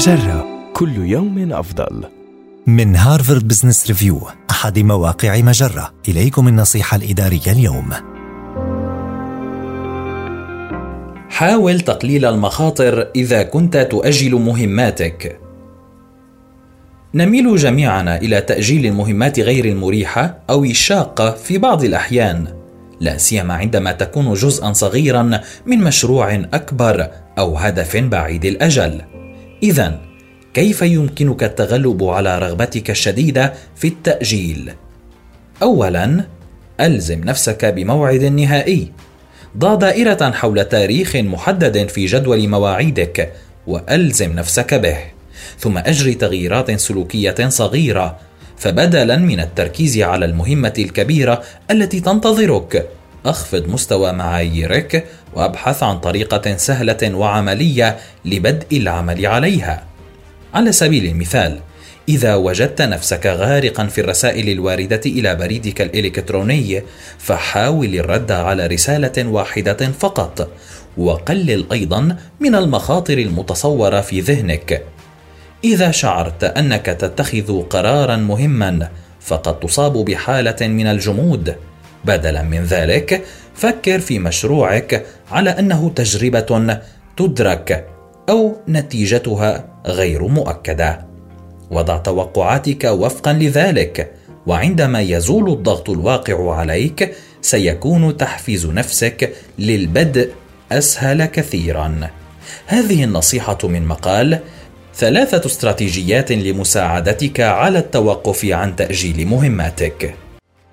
مجرة كل يوم أفضل. من هارفارد بزنس ريفيو أحد مواقع مجرة. إليكم النصيحة الإدارية اليوم. حاول تقليل المخاطر إذا كنت تؤجل مهماتك. نميل جميعنا إلى تأجيل المهمات غير المريحة أو الشاقة في بعض الأحيان. لا سيما عندما تكون جزءا صغيرا من مشروع أكبر أو هدف بعيد الأجل. إذا كيف يمكنك التغلب على رغبتك الشديدة في التأجيل؟ اولا ألزم نفسك بموعد نهائي. ضع دائرة حول تاريخ محدد في جدول مواعيدك وألزم نفسك به. ثم أجري تغييرات سلوكية صغيرة فبدلا من التركيز على المهمة الكبيرة التي تنتظرك. أخفض مستوى معاييرك وأبحث عن طريقة سهلة وعملية لبدء العمل عليها. على سبيل المثال إذا وجدت نفسك غارقا في الرسائل الواردة إلى بريدك الإلكتروني فحاول الرد على رسالة واحدة فقط وقلل أيضا من المخاطر المتصورة في ذهنك. إذا شعرت أنك تتخذ قرارا مهما فقد تصاب بحالة من الجمود. بدلا من ذلك فكر في مشروعك على أنه تجربة تدرك أو نتيجتها غير مؤكدة. وضع توقعاتك وفقا لذلك وعندما يزول الضغط الواقع عليك سيكون تحفيز نفسك للبدء أسهل كثيرا. هذه النصيحة من مقال ثلاثة استراتيجيات لمساعدتك على التوقف عن تأجيل مهماتك